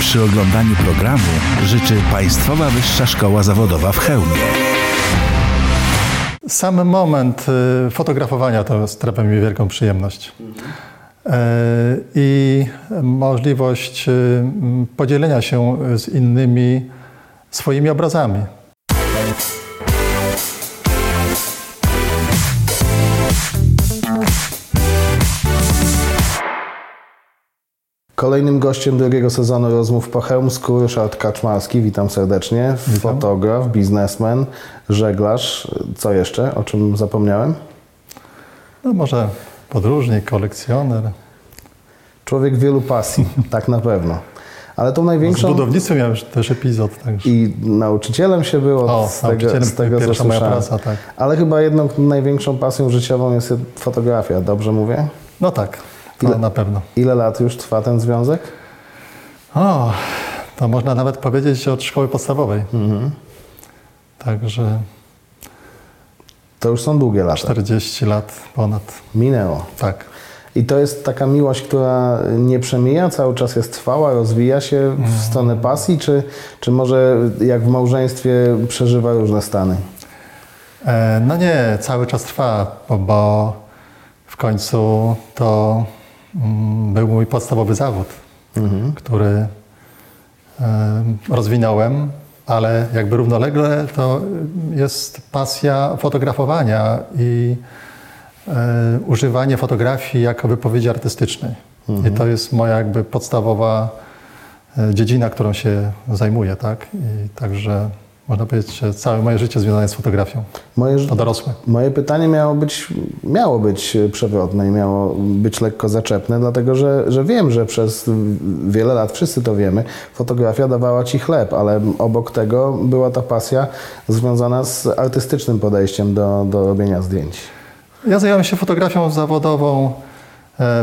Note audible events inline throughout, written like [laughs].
przy oglądaniu programu życzy Państwowa Wyższa Szkoła Zawodowa w Chełmie. Sam moment y, fotografowania to sprawia mi wielką przyjemność. E, I możliwość y, podzielenia się z innymi swoimi obrazami. Kolejnym gościem drugiego sezonu rozmów po chełmsku Ryszard Kaczmarski. Witam serdecznie. Fotograf, biznesmen, żeglarz. Co jeszcze? O czym zapomniałem? No może podróżnik, kolekcjoner. Człowiek wielu pasji, [laughs] tak na pewno. Ale tą Z największą... budownictwem miałem też epizod. Także. I nauczycielem się było O, z tego, z tego pierwsza moja praca, tak. Ale chyba jedną największą pasją życiową jest fotografia, dobrze mówię? No tak, to Ile- na pewno. Ile lat już trwa ten związek? O, to można nawet powiedzieć od szkoły podstawowej. Mhm. Także To już są długie lata. 40 lat ponad. Minęło. Tak. I to jest taka miłość, która nie przemija, cały czas jest trwała, rozwija się w stronę pasji, czy, czy może jak w małżeństwie przeżywa różne stany? E, No nie, cały czas trwa, bo, bo w końcu to był mój podstawowy zawód, który e, rozwinąłem, ale jakby równolegle to jest pasja fotografowania i e, używanie fotografii jako wypowiedzi artystycznej. I to jest moja jakby podstawowa e, dziedzina, którą się zajmuję, tak? I także można powiedzieć, że całe moje życie związane jest z fotografią. Moje, To dorosłe. moje pytanie miało być, miało być przewrotne i miało być lekko zaczepne, dlatego że, że wiem, że przez wiele lat, wszyscy to wiemy, fotografia dawała Ci chleb, ale obok tego była ta pasja związana z artystycznym podejściem do, do robienia zdjęć. Ja zająłem się fotografią zawodową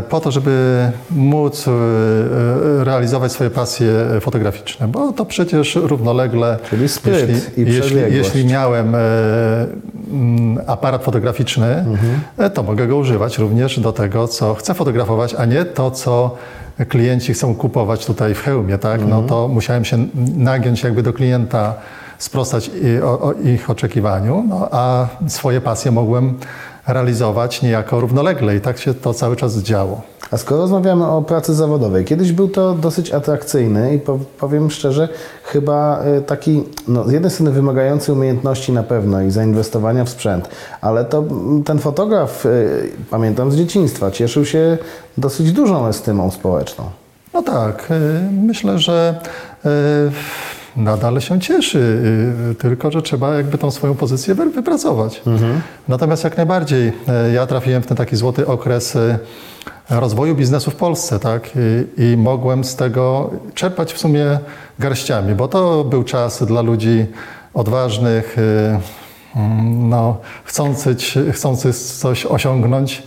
po to, żeby móc e, e, realizować swoje pasje fotograficzne, bo to przecież równolegle, Czyli spryt i jeśli, jeśli miałem e, mm, aparat fotograficzny, Mhm. e, to mogę go używać również do tego, co chcę fotografować, a nie to, co klienci chcą kupować tutaj w hełmie, tak? No Mhm. to musiałem się nagiąć jakby do klienta, sprostać i, o, o ich oczekiwaniu, no, a swoje pasje mogłem realizować niejako równolegle i tak się to cały czas działo. A skoro rozmawiamy o pracy zawodowej, kiedyś był to dosyć atrakcyjny i po, powiem szczerze, chyba y, taki, no, z jednej strony wymagający umiejętności na pewno i zainwestowania w sprzęt, ale to mm, ten fotograf, y, pamiętam z dzieciństwa, cieszył się dosyć dużą estymą społeczną. No tak, y, myślę, że nadal się cieszy, y, tylko że trzeba jakby tą swoją pozycję wy- wypracować. Natomiast jak najbardziej y, ja trafiłem w ten taki złoty okres y, rozwoju biznesu w Polsce, tak? I, I mogłem z tego czerpać w sumie garściami, bo to był czas dla ludzi odważnych, y, mm, no, chcących, chcących coś osiągnąć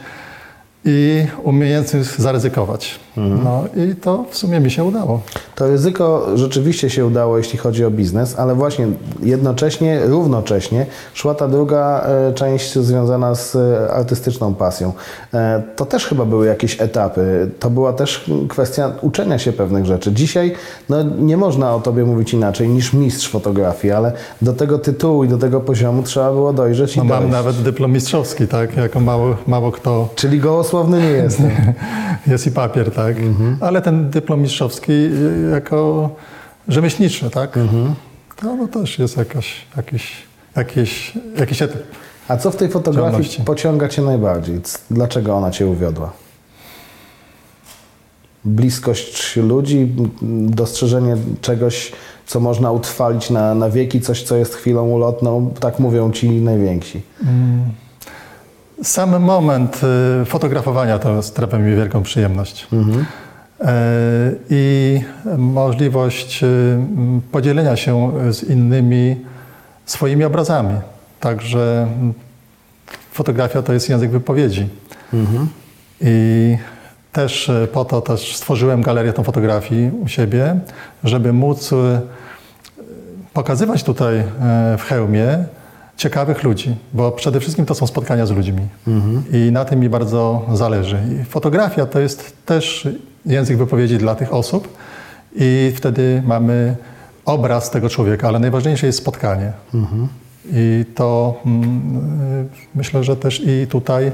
i umiejących zaryzykować. No i to w sumie mi się udało. To ryzyko rzeczywiście się udało, jeśli chodzi o biznes, ale właśnie jednocześnie, równocześnie szła ta druga e, część związana z e, artystyczną pasją. E, To też chyba były jakieś etapy. To była też kwestia uczenia się pewnych rzeczy. Dzisiaj no, nie można o tobie mówić inaczej niż mistrz fotografii, ale do tego tytułu i do tego poziomu trzeba było dojrzeć i No, mam nawet dyplom mistrzowski, tak? Jako mało, mało kto Czyli gołosłowny nie jestem. [laughs] jest i papier, tak? Ale ten dyplom mistrzowski y, jako rzemieślniczy, tak? To no, też jest jakaś, jakiś, jakiś, jakiś etap. A co w tej fotografii Działalności. pociąga Cię najbardziej? Dlaczego ona Cię uwiodła? Bliskość ludzi, dostrzeżenie czegoś, co można utrwalić na, na wieki, coś, co jest chwilą ulotną, tak mówią Ci najwięksi. Sam moment y, fotografowania to sprawia mi wielką przyjemność. E, I możliwość y, podzielenia się z innymi swoimi obrazami. Także m, fotografia to jest język wypowiedzi. I też e, po to też stworzyłem galerię tą fotografii u siebie, żeby móc pokazywać tutaj w hełmie ciekawych ludzi, bo przede wszystkim to są spotkania z ludźmi i na tym mi bardzo zależy. I fotografia to jest też język wypowiedzi dla tych osób i wtedy mamy obraz tego człowieka, ale najważniejsze jest spotkanie. I to mm, y, myślę, że też i tutaj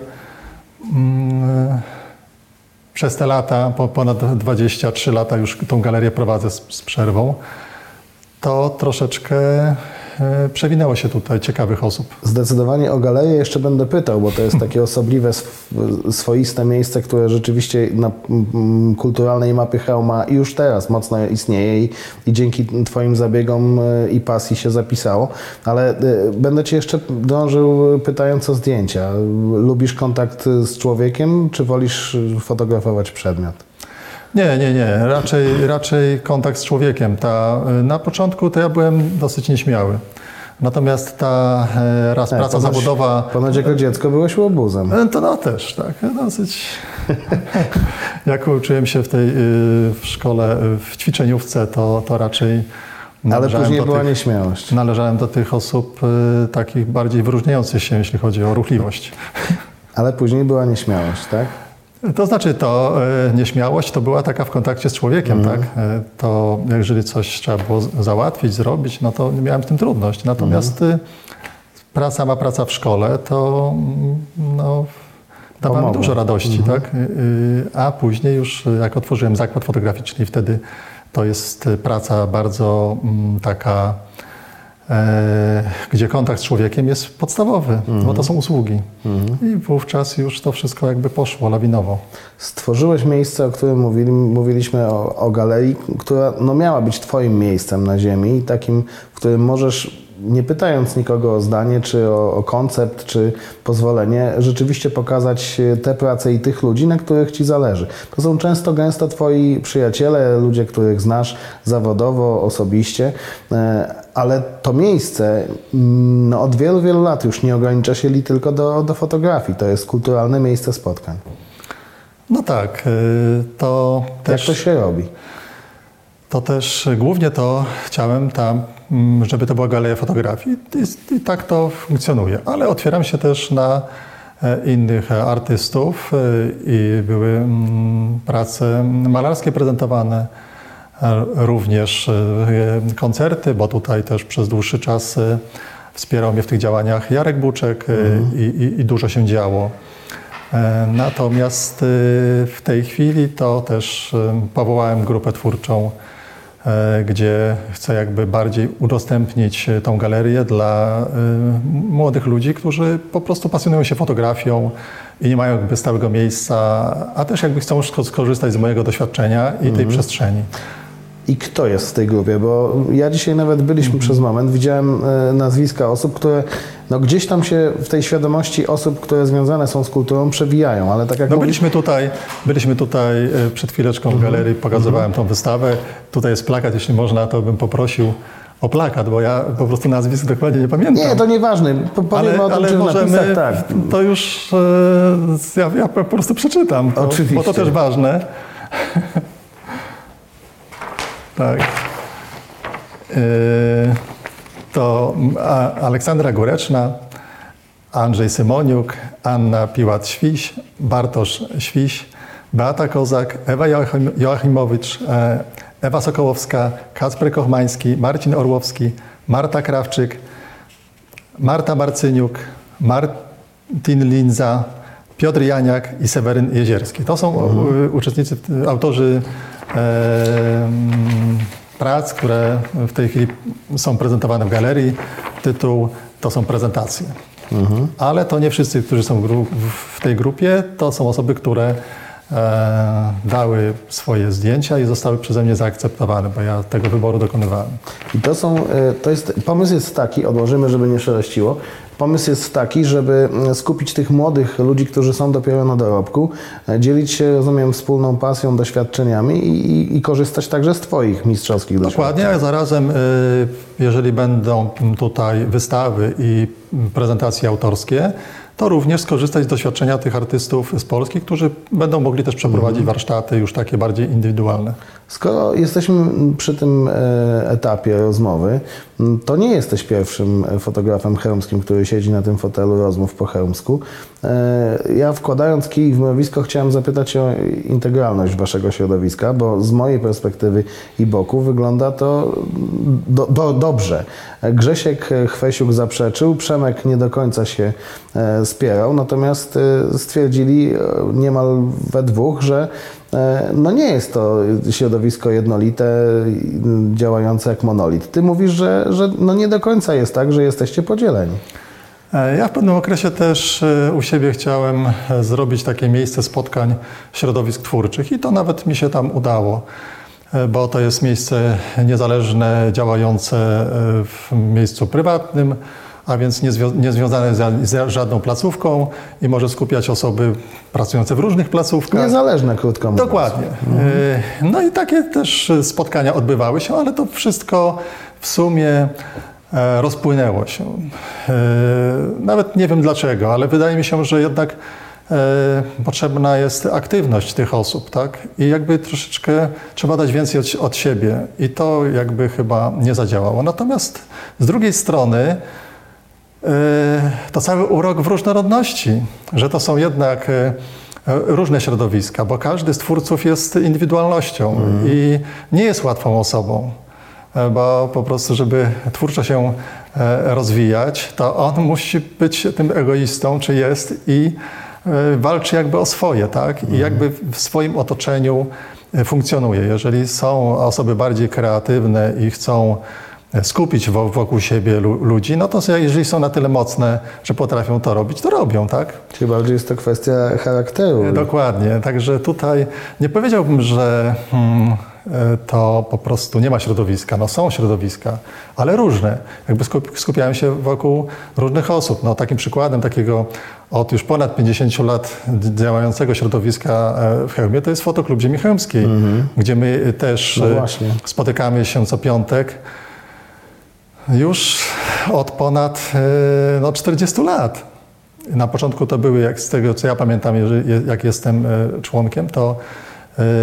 mm, przez te lata, po ponad 23 lata już tą galerię prowadzę z, z przerwą, to troszeczkę przewinęło się tutaj ciekawych osób. Zdecydowanie o galerię jeszcze będę pytał, bo to jest takie [laughs] osobliwe, sw- swoiste miejsce, które rzeczywiście na mm, kulturalnej mapie Chełma już teraz mocno istnieje i, i dzięki Twoim zabiegom y, i pasji się zapisało. Ale y, będę Cię jeszcze dążył pytając o zdjęcia. Lubisz kontakt z człowiekiem, czy wolisz fotografować przedmiot? Nie, nie, nie. Raczej, raczej kontakt z człowiekiem. Ta, na początku to ja byłem dosyć nieśmiały. Natomiast ta e, raz Nie, praca ponoć- zawodowa. Ponoć jako dziecko byłeś łobuzem. e, To no też, tak. Dosyć. [laughs] Jak uczyłem się w tej y, w szkole, y, w ćwiczeniówce, to, to raczej. Ale należałem później do była tych, nieśmiałość. Należałem do tych osób y, takich bardziej wyróżniających się, jeśli chodzi o ruchliwość. Ale później była nieśmiałość, tak? To znaczy to e, nieśmiałość to była taka w kontakcie z człowiekiem, tak? E, To jeżeli coś trzeba było załatwić, zrobić, no to miałem z tym trudność. Natomiast y, praca, sama praca w szkole to mm, no, dawała mi dużo radości, tak? Y, y, A później już jak otworzyłem zakład fotograficzny, wtedy to jest praca bardzo mm, taka, gdzie kontakt z człowiekiem jest podstawowy, bo to są usługi. I wówczas już to wszystko jakby poszło lawinowo. Stworzyłeś miejsce, o którym mówili, mówiliśmy o, o galerii, która no, miała być Twoim miejscem na ziemi takim, w którym możesz, nie pytając nikogo o zdanie, czy o, o koncept, czy pozwolenie, rzeczywiście pokazać e, te prace i tych ludzi, na których Ci zależy. To są często, gęsto Twoi przyjaciele, ludzie, których znasz zawodowo, osobiście, e, ale to miejsce mm, no, od wielu, wielu lat już nie ogranicza się li tylko do, do fotografii. To jest kulturalne miejsce spotkań. No tak, y, to Jak też, to się robi? To też głównie to chciałem tam, mm, żeby to była galeria fotografii. I, i tak to funkcjonuje, ale otwieram się też na e, innych e, artystów e, i były mm, prace malarskie prezentowane, również koncerty, bo tutaj też przez dłuższy czas wspierał mnie w tych działaniach Jarek Buczek e, i, i, i dużo się działo. Natomiast w tej chwili to też powołałem grupę twórczą, gdzie chcę jakby bardziej udostępnić e, tą galerię dla e, młodych ludzi, którzy po prostu pasjonują się fotografią i nie mają jakby stałego miejsca, a też jakby chcą sko- skorzystać z mojego doświadczenia i tej przestrzeni. I kto jest w tej grupie? Bo ja dzisiaj nawet byliśmy Mhm. przez moment, widziałem e, nazwiska osób, które no gdzieś tam się w tej świadomości osób, które związane są z kulturą przewijają, ale tak jak No mówisz, byliśmy tutaj, byliśmy tutaj e, przed chwileczką w galerii, pokazywałem tą wystawę. Tutaj jest plakat, jeśli można, to bym poprosił o plakat, bo ja po prostu nazwisk dokładnie nie pamiętam. nie, to nieważne, po- powiemy ale, o tym, ale czy możemy, tak. to już e, ja, ja po prostu przeczytam, to, Oczywiście. bo to też ważne. [laughs] tak. E, to a, Aleksandra Góreczna, Andrzej Symoniuk, Anna Piłat-Świś, Bartosz Świś, Beata Kozak, Ewa Joachim, Joachimowicz, e, Ewa Sokołowska, Kacper Kochmański, Marcin Orłowski, Marta Krawczyk, Marta Marcyniuk, Martin Linza, Piotr Janiak i Seweryn Jezierski. To są Mhm. u- uczestnicy, autorzy e, mm, prac, które w tej chwili są prezentowane w galerii. Tytuł to są prezentacje. Mhm. Ale to nie wszyscy, którzy są w tej grupie, to są osoby, które dały swoje zdjęcia i zostały przeze mnie zaakceptowane, bo ja tego wyboru dokonywałem. I to są, e, to jest, pomysł jest taki, odłożymy, żeby nie szeleściło, pomysł jest taki, żeby mm, skupić tych młodych ludzi, którzy są dopiero na dorobku, e, dzielić się, rozumiem, wspólną pasją, doświadczeniami i, i, i korzystać także z Twoich mistrzowskich doświadczeń. Dokładnie, a zarazem, jeżeli będą tutaj wystawy i prezentacje autorskie, to również skorzystać z doświadczenia tych artystów z Polski, którzy będą mogli też przeprowadzić warsztaty już takie bardziej indywidualne. Skoro jesteśmy przy tym e, etapie rozmowy, to nie jesteś pierwszym fotografem chełmskim, który siedzi na tym fotelu rozmów po chełmsku. E, Ja wkładając kij w mrowisko chciałem zapytać o integralność waszego środowiska, bo z mojej perspektywy i boku wygląda to do, do, dobrze. Grzesiek Chwesiuk zaprzeczył, Przemek nie do końca się e, spierał, natomiast e, stwierdzili niemal we dwóch, że no nie jest to środowisko jednolite, działające jak monolit. Ty mówisz, że, że no nie do końca jest tak, że jesteście podzieleni. E, Ja w pewnym okresie też e, u siebie chciałem e, zrobić takie miejsce spotkań środowisk twórczych i to nawet mi się tam udało, bo to jest miejsce niezależne, działające w miejscu prywatnym, a więc niezwią- niezwiązane z, żadną placówką i może skupiać osoby pracujące w różnych placówkach. Niezależne, krótko mówiąc. Dokładnie. E, No i takie też spotkania odbywały się, ale to wszystko w sumie rozpłynęło się. E, Nawet nie wiem dlaczego, ale wydaje mi się, że jednak e, potrzebna jest aktywność tych osób, tak? I jakby troszeczkę trzeba dać więcej od, od siebie i to jakby chyba nie zadziałało. Natomiast z drugiej strony E, to cały urok w różnorodności, że to są jednak e, różne środowiska, bo każdy z twórców jest indywidualnością i nie jest łatwą osobą, e, bo po prostu, żeby twórczo się e, rozwijać, to on musi być tym egoistą, czy jest i e, walczy jakby o swoje, tak? I jakby w swoim otoczeniu e, funkcjonuje. Jeżeli są osoby bardziej kreatywne i chcą skupić wo- wokół siebie lu- ludzi, no to jeżeli są na tyle mocne, że potrafią to robić, to robią, tak? Czyli bardziej jest to kwestia charakteru. Dokładnie. Także tutaj nie powiedziałbym, że hmm, to po prostu nie ma środowiska. No są środowiska, ale różne. Jakby skup- skupiają się wokół różnych osób. No takim przykładem takiego od już ponad 50 lat działającego środowiska e, w Chełmie to jest Fotoklub Ziemi Chełmskiej, gdzie my też No e, spotykamy się co piątek już od ponad e, no, 40 lat. Na początku to były, jak z tego co ja pamiętam, jak jestem e, członkiem, to e,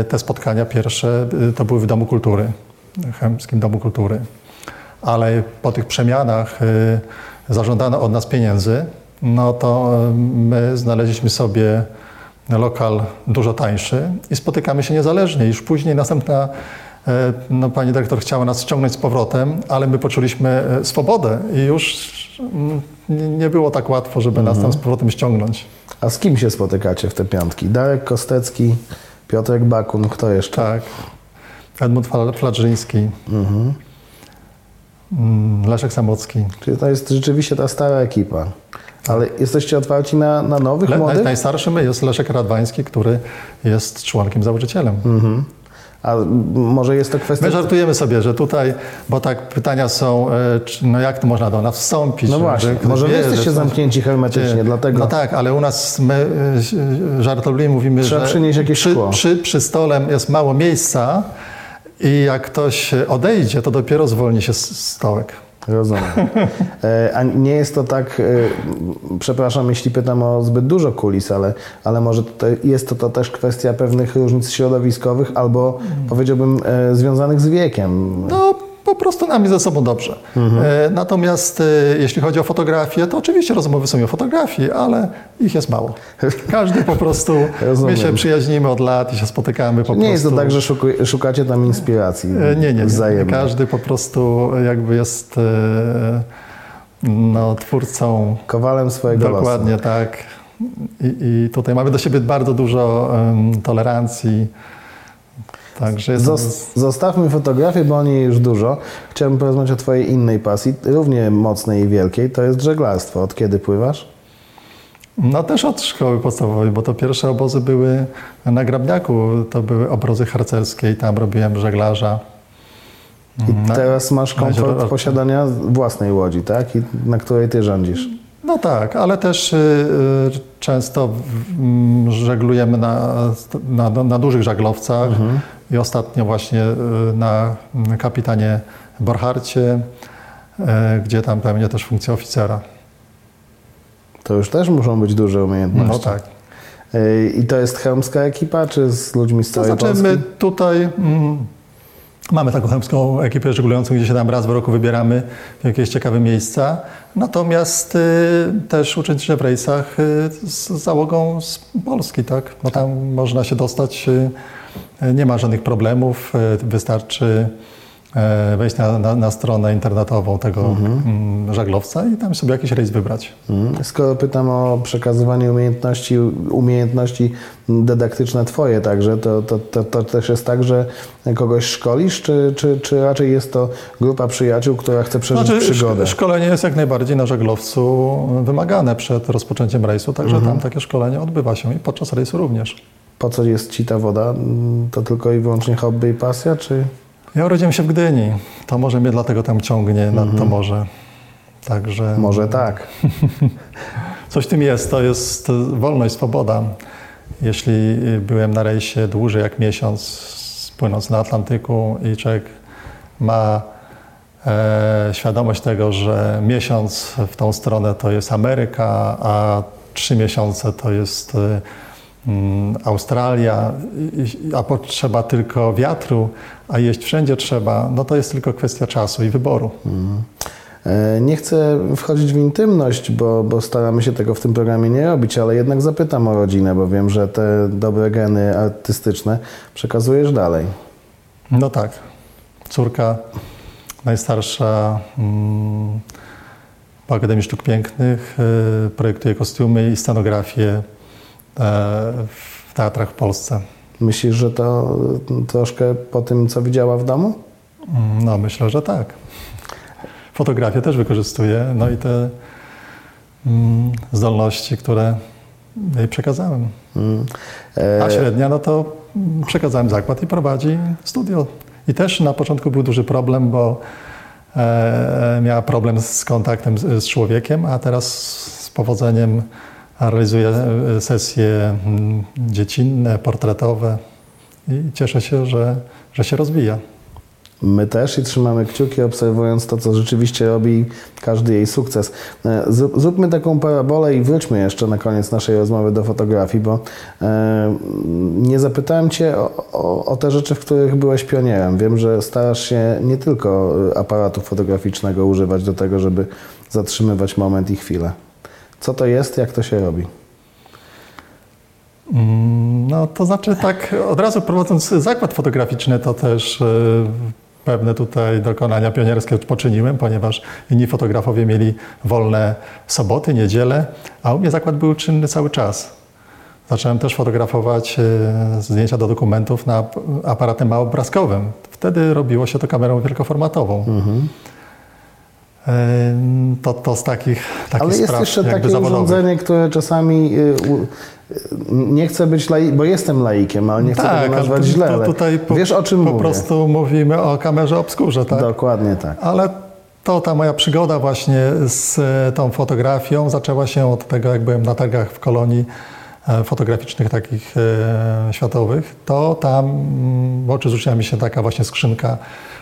te spotkania pierwsze e, to były w Domu Kultury, w Chełmskim Domu Kultury. Ale po tych przemianach e, zażądano od nas pieniędzy, no to e, my znaleźliśmy sobie lokal dużo tańszy i spotykamy się niezależnie. Już później następna e, no, pani dyrektor chciała nas ściągnąć z powrotem, ale my poczuliśmy e, swobodę i już mm, nie- nie było tak łatwo, żeby nas tam z powrotem ściągnąć. A z kim się spotykacie w te piątki? Darek Kostecki, Piotrek Bakun, kto jeszcze? Tak. Edmund Fla- Fladrzyński, mm, Leszek Samocki. Czyli to jest rzeczywiście ta stara ekipa. Ale jesteście otwarci na, na nowych, Le, naj, młodych? najstarszym jest Leszek Radwański, który jest członkiem założycielem. A może jest to kwestia... My żartujemy sobie, że tutaj, bo tak pytania są, e, no jak to można do nas wstąpić? No właśnie, że może wy jesteście że- zamknięci hermetycznie, Gdzie- dlatego... No tak, ale u nas my e, żartobliwie mówimy, Trzeba że przynieść jakieś przy, szkło. przy, przy stole jest mało miejsca i jak ktoś odejdzie, to dopiero zwolni się stołek. Rozumiem. E, A nie jest to tak, e, przepraszam, jeśli pytam o zbyt dużo kulis, ale, ale może tutaj jest to, to też kwestia pewnych różnic środowiskowych albo powiedziałbym e, związanych z wiekiem. No, po prostu nami ze sobą dobrze. E, Natomiast e, jeśli chodzi o fotografię, to oczywiście rozmowy są o fotografii, ale ich jest mało. Każdy po prostu, [laughs] my się przyjaźnimy od lat i się spotykamy po Nie prostu. jest to tak, że szukacie tam inspiracji E, Nie, nie, nie. Każdy po prostu jakby jest no, twórcą Kowalem swojego dokładnie losu. tak. I, I tutaj mamy do siebie bardzo dużo em, tolerancji. Także Zos- Zostawmy fotografię, bo o niej już dużo. Chciałbym porozmawiać o Twojej innej pasji, równie mocnej i wielkiej, to jest żeglarstwo. Od kiedy pływasz? No też od szkoły podstawowej, bo to pierwsze obozy były na Grabniaku, to były obozy harcerskie i tam robiłem żeglarza. I Na- teraz masz komfort posiadania własnej łodzi, tak? I na której Ty rządzisz. No tak, ale też y, y, często żeglujemy na, na, na dużych żaglowcach i ostatnio właśnie y, na kapitanie Borcharcie, y, gdzie tam pełnię też funkcję oficera. To już też muszą być duże umiejętności. No tak. Y, I to jest chełmska ekipa, czy z ludźmi z To całej znaczy Polski? my tutaj mm, mamy taką chemską ekipę żeglującą, gdzie się tam raz w roku wybieramy w jakieś ciekawe miejsca. Natomiast y, też uczestniczę w rejsach y, z załogą z Polski, tak? Bo tam można się dostać, y, nie ma żadnych problemów, y, wystarczy e, wejść na, na, na stronę internetową tego mm, żaglowca i tam sobie jakiś rejs wybrać. Mm, Skoro pytam o przekazywanie umiejętności, umiejętności dydaktyczne Twoje także, to, to, to, to też jest tak, że kogoś szkolisz, czy, czy, czy raczej jest to grupa przyjaciół, która chce przeżyć Znaczy, przygodę? szk- szkolenie jest jak najbardziej na żaglowcu wymagane przed rozpoczęciem rejsu, także Mhm. tam takie szkolenie odbywa się i podczas rejsu również. Po co jest Ci ta woda? Mm, To tylko i wyłącznie hobby i pasja, czy... Ja urodziłem się w Gdyni, to może mnie dlatego tam ciągnie nad to morze. Także Mhm. Może tak. [laughs] coś tym jest, to jest wolność, swoboda. Jeśli e, byłem na rejsie dłużej jak miesiąc, płynąc na Atlantyku i człowiek ma e, świadomość tego, że miesiąc w tą stronę to jest Ameryka, a trzy miesiące to jest e, Australia, i- i- a potrzeba tylko wiatru, a jeść wszędzie trzeba, no to jest tylko kwestia czasu i wyboru. E, Nie chcę wchodzić w intymność, bo, bo staramy się tego w tym programie nie robić, ale jednak zapytam o rodzinę, bo wiem, że te dobre geny artystyczne przekazujesz dalej. No tak. Córka najstarsza mm, po Akademii Sztuk Pięknych y, projektuje kostiumy i scenografię w teatrach w Polsce. Myślisz, że to mm, troszkę po tym, co widziała w domu? Mm, No myślę, że tak. Fotografię też wykorzystuję, no i te mm, zdolności, które jej przekazałem. A E, średnia, no to przekazałem zakład i prowadzi studio. I też na początku był duży problem, bo e, miała problem z kontaktem z człowiekiem, a teraz z powodzeniem realizuje e, sesje mm, dziecinne, portretowe i cieszę się, że, że się rozwija. My też i trzymamy kciuki, obserwując to, co rzeczywiście robi każdy jej sukces. E, zrób- Zróbmy taką parabolę i wróćmy jeszcze na koniec naszej rozmowy do fotografii, bo e, nie zapytałem Cię o, o, o te rzeczy, w których byłeś pionierem. Wiem, że starasz się nie tylko e, aparatu fotograficznego używać do tego, żeby zatrzymywać moment i chwilę. Co to jest, jak to się robi? Mm, No to znaczy tak, od razu prowadząc zakład fotograficzny, to też e, pewne tutaj dokonania pionierskie poczyniłem, ponieważ inni fotografowie mieli wolne soboty, niedziele, a u mnie zakład był czynny cały czas. Zacząłem też fotografować e, zdjęcia do dokumentów na ap- aparatem małobrazkowym. Wtedy robiło się to kamerą wielkoformatową. E, To, to z takich, takich Ale jest jeszcze takie zawodowych. urządzenie, które czasami. y, Nie chcę być lai, bo jestem laikiem, ale nie chcę Tak, tego nazwać źle. tu- ale tutaj po, wiesz o czym po mówię? prostu mówimy o kamerze obskurze, tak? Dokładnie tak. Ale to ta moja przygoda właśnie z tą fotografią zaczęła się od tego, jak byłem na targach w kolonii fotograficznych takich e, światowych, to tam mm, w oczy rzuciła mi się taka właśnie skrzynka,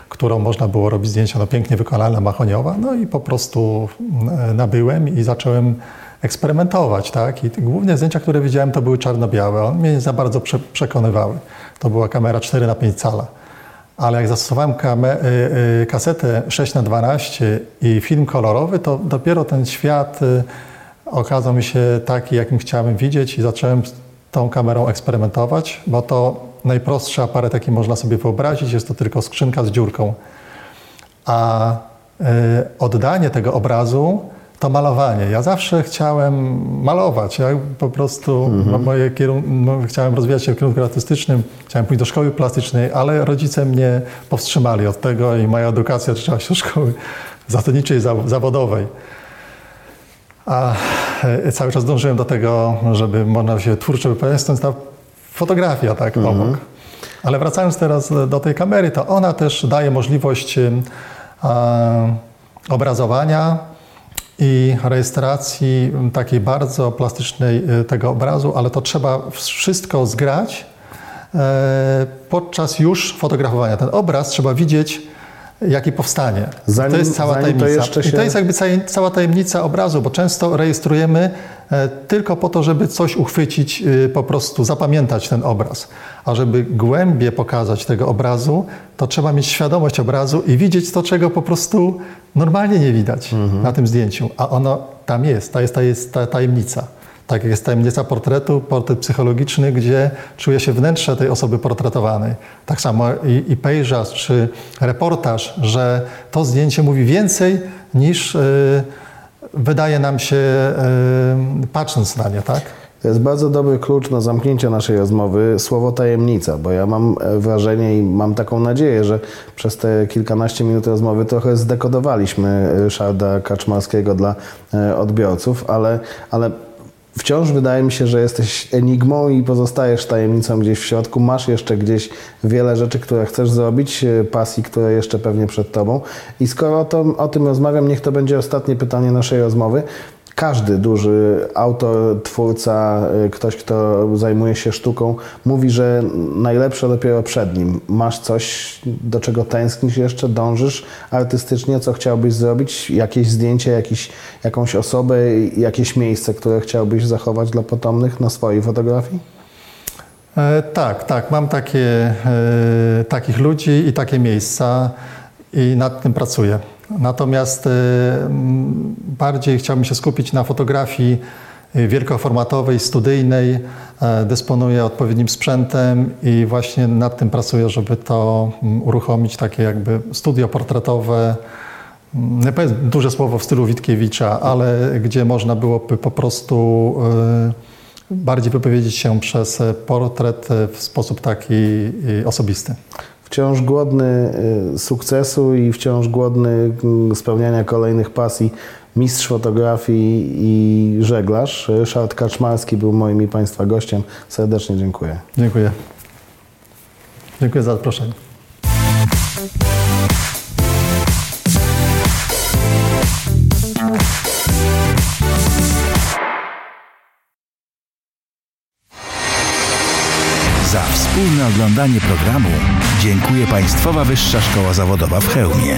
którą można było robić zdjęcia, no pięknie wykonana, mahoniowa, no i po prostu mm, nabyłem i zacząłem eksperymentować, tak? I te główne zdjęcia, które widziałem, to były czarno-białe. One mnie nie za bardzo prze, przekonywały. To była kamera 4 na 5 cala. Ale jak zastosowałem y, y, kasetę 6 na 12 i film kolorowy, to dopiero ten świat y, okazał mi się taki, jakim chciałem widzieć i zacząłem z tą kamerą eksperymentować, bo to najprostszy aparat, jaki można sobie wyobrazić, jest to tylko skrzynka z dziurką. A y, oddanie tego obrazu to malowanie. Ja zawsze chciałem malować. Ja po prostu no, moje kierun- no, chciałem rozwijać się w kierunku artystycznym, chciałem pójść do szkoły plastycznej, ale rodzice mnie powstrzymali od tego i moja edukacja zaczęła się do szkoły [laughs] zasadniczej, zaw- zawodowej. A e, cały czas dążyłem do tego, żeby można się twórczo wypowiedzieć, stąd ta fotografia tak obok. Ale wracając teraz do tej kamery, to ona też daje możliwość obrazowania i rejestracji takiej bardzo plastycznej e, tego obrazu, ale to trzeba wszystko zgrać e, podczas już fotografowania. Ten obraz trzeba widzieć jaki powstanie. Zanim- to jest cała tajemnica. jeszcze I się- to jest jakby cała tajemnica obrazu, bo często rejestrujemy e, tylko po to, żeby coś uchwycić, y, po prostu zapamiętać ten obraz. A żeby głębie pokazać tego obrazu, to trzeba mieć świadomość obrazu i widzieć to, czego po prostu normalnie nie widać Mhm. na tym zdjęciu. A ono tam jest, to jest, to jest ta tajemnica. Tak jest tajemnica portretu, portret psychologiczny, gdzie czuje się wnętrze tej osoby portretowanej. Tak samo i, i pejzaż czy reportaż, że to zdjęcie mówi więcej niż y, wydaje nam się y, patrząc na nie, tak? To jest bardzo dobry klucz na zamknięcie naszej rozmowy, słowo tajemnica, bo ja mam e, wrażenie i mam taką nadzieję, że przez te kilkanaście minut rozmowy trochę zdekodowaliśmy Ryszarda Kaczmarskiego dla e, odbiorców, ale, ale wciąż wydaje mi się, że jesteś enigmą i pozostajesz tajemnicą gdzieś w środku. Masz jeszcze gdzieś wiele rzeczy, które chcesz zrobić, e, pasji, które jeszcze pewnie przed tobą. I skoro o, to, o tym rozmawiam, niech to będzie ostatnie pytanie naszej rozmowy. Każdy duży autor, twórca, y, ktoś, kto zajmuje się sztuką, mówi, że najlepsze dopiero przed nim. Masz coś, do czego tęsknisz jeszcze, dążysz artystycznie, co chciałbyś zrobić? Jakieś zdjęcie, jakiś, jakąś osobę, jakieś miejsce, które chciałbyś zachować dla potomnych na swojej fotografii? E, tak, tak. Mam takie, e, takich ludzi i takie miejsca i nad tym pracuję. Natomiast m, bardziej chciałbym się skupić na fotografii e, wielkoformatowej, studyjnej. E, Dysponuję odpowiednim sprzętem i właśnie nad tym pracuję, żeby to uruchomić takie jakby studio portretowe. Mm, Nie powiem duże słowo w stylu Witkiewicza, ale gdzie można byłoby po prostu e, bardziej wypowiedzieć się przez portret w sposób taki osobisty. Wciąż głodny y, sukcesu i wciąż głodny mm, spełniania kolejnych pasji mistrz fotografii i żeglarz. Ryszard Kaczmarski był moim i Państwa gościem. Serdecznie dziękuję. Dziękuję. Dziękuję za zaproszenie. Wspólne oglądanie programu dziękuję Państwowa Wyższa Szkoła Zawodowa w Chełmie.